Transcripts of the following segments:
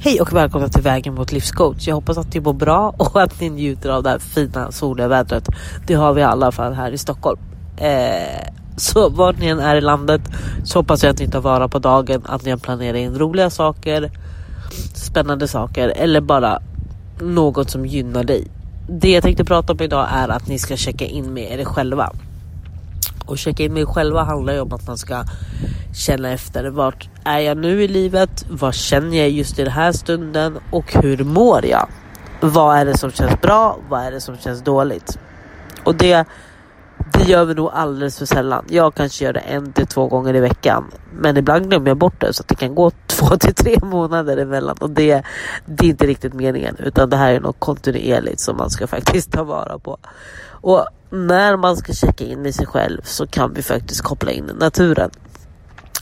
Hej och välkomna till Vägen mot livscoach. Jag hoppas att ni mår bra och att ni njuter av det här fina soliga vädret. Det har vi i alla fall här i Stockholm. Eh, så vart ni än är i landet så hoppas jag att ni tar vara på dagen, att ni har planerat in roliga saker, spännande saker eller bara något som gynnar dig. Det jag tänkte prata om idag är att ni ska checka in med er själva. Och checka in med er själva handlar ju om att man ska känna efter vart är jag nu i livet? Vad känner jag just i den här stunden? Och hur mår jag? Vad är det som känns bra? Vad är det som känns dåligt? Och det, det gör vi nog alldeles för sällan. Jag kanske gör det en till två gånger i veckan. Men ibland glömmer jag bort det så att det kan gå två till tre månader emellan. Och det, det är inte riktigt meningen. Utan det här är något kontinuerligt som man ska faktiskt ta vara på. Och när man ska checka in i sig själv så kan vi faktiskt koppla in naturen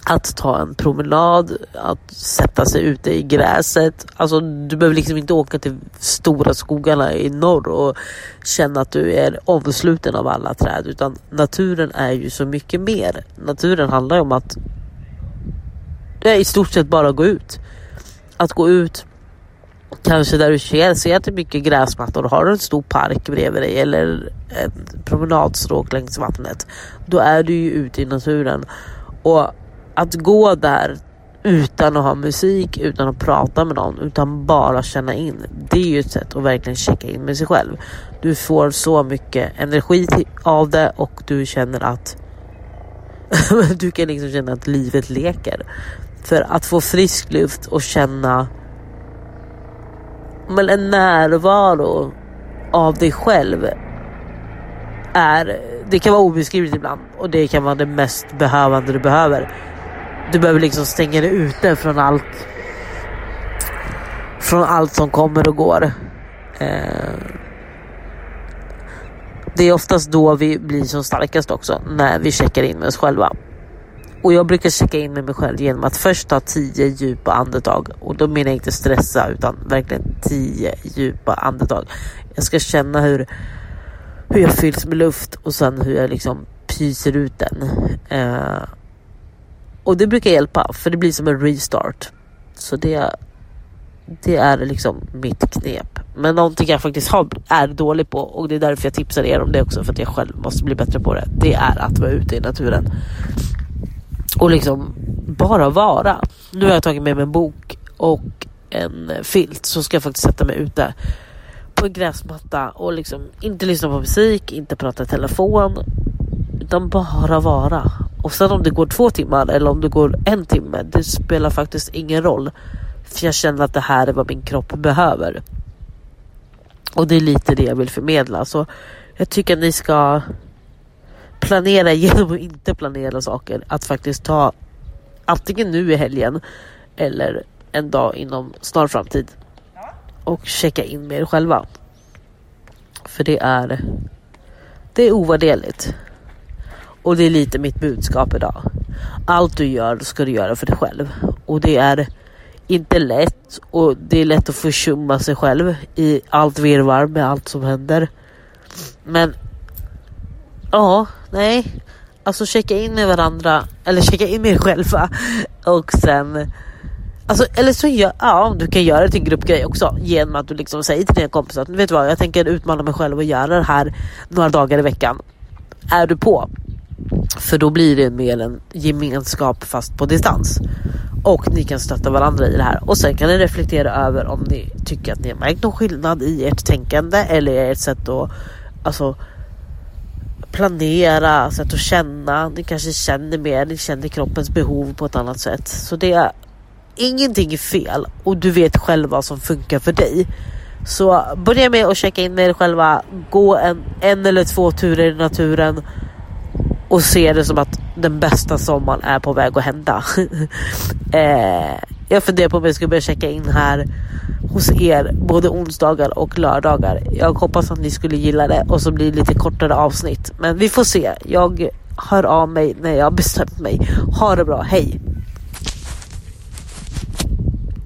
att ta en promenad, att sätta sig ute i gräset. Alltså du behöver liksom inte åka till stora skogarna i norr och känna att du är omsluten av alla träd utan naturen är ju så mycket mer. Naturen handlar ju om att i stort sett bara gå ut. Att gå ut kanske där du ser, ser att det är mycket gräsmattor har du en stor park bredvid dig eller en promenadstråk längs vattnet. Då är du ju ute i naturen. Och att gå där utan att ha musik, utan att prata med någon, utan bara känna in. Det är ju ett sätt att verkligen checka in med sig själv. Du får så mycket energi av det och du känner att du kan liksom känna att livet leker. För att få frisk luft och känna men en närvaro av dig själv är, det kan vara obeskrivligt ibland och det kan vara det mest behövande du behöver. Du behöver liksom stänga dig ute från allt. Från allt som kommer och går. Eh, det är oftast då vi blir som starkast också, när vi checkar in med oss själva. Och jag brukar checka in med mig själv genom att först ta tio djupa andetag. Och då menar jag inte stressa utan verkligen tio djupa andetag. Jag ska känna hur, hur jag fylls med luft och sen hur jag liksom pyser ut den. Eh, och det brukar hjälpa för det blir som en restart. Så det, det är liksom mitt knep. Men någonting jag faktiskt har, är dålig på och det är därför jag tipsar er om det också för att jag själv måste bli bättre på det. Det är att vara ute i naturen. Och liksom bara vara. Nu har jag tagit med mig en bok och en filt så ska jag faktiskt sätta mig ute på en gräsmatta och liksom inte lyssna på musik, inte prata i telefon utan bara vara. Och sen om det går två timmar eller om det går en timme, det spelar faktiskt ingen roll. För jag känner att det här är vad min kropp behöver. Och det är lite det jag vill förmedla. Så jag tycker att ni ska planera genom att inte planera saker. Att faktiskt ta antingen nu i helgen eller en dag inom snar framtid. Och checka in med er själva. För det är, det är ovärderligt. Och det är lite mitt budskap idag. Allt du gör ska du göra för dig själv. Och det är inte lätt och det är lätt att försumma sig själv i allt virrvarr med allt som händer. Men ja, nej. Alltså checka in med varandra eller checka in med er själva och sen Alltså, eller så gör, ja, du kan göra det till en gruppgrej också genom att du liksom säger till dina kompisar att vet du vad, jag tänker utmana mig själv och göra det här några dagar i veckan. Är du på? För då blir det mer en gemenskap fast på distans. Och ni kan stötta varandra i det här. Och sen kan ni reflektera över om ni tycker att ni har märkt någon skillnad i ert tänkande eller i ert sätt att alltså, planera, sätt att känna. Ni kanske känner mer, ni känner kroppens behov på ett annat sätt. Så det är ingenting är fel och du vet själv vad som funkar för dig. Så börja med att checka in med er själva, gå en, en eller två turer i naturen och ser det som att den bästa sommaren är på väg att hända. eh, jag funderar på om jag ska börja checka in här hos er både onsdagar och lördagar. Jag hoppas att ni skulle gilla det och så blir det lite kortare avsnitt. Men vi får se. Jag hör av mig när jag bestämt mig. Ha det bra, hej!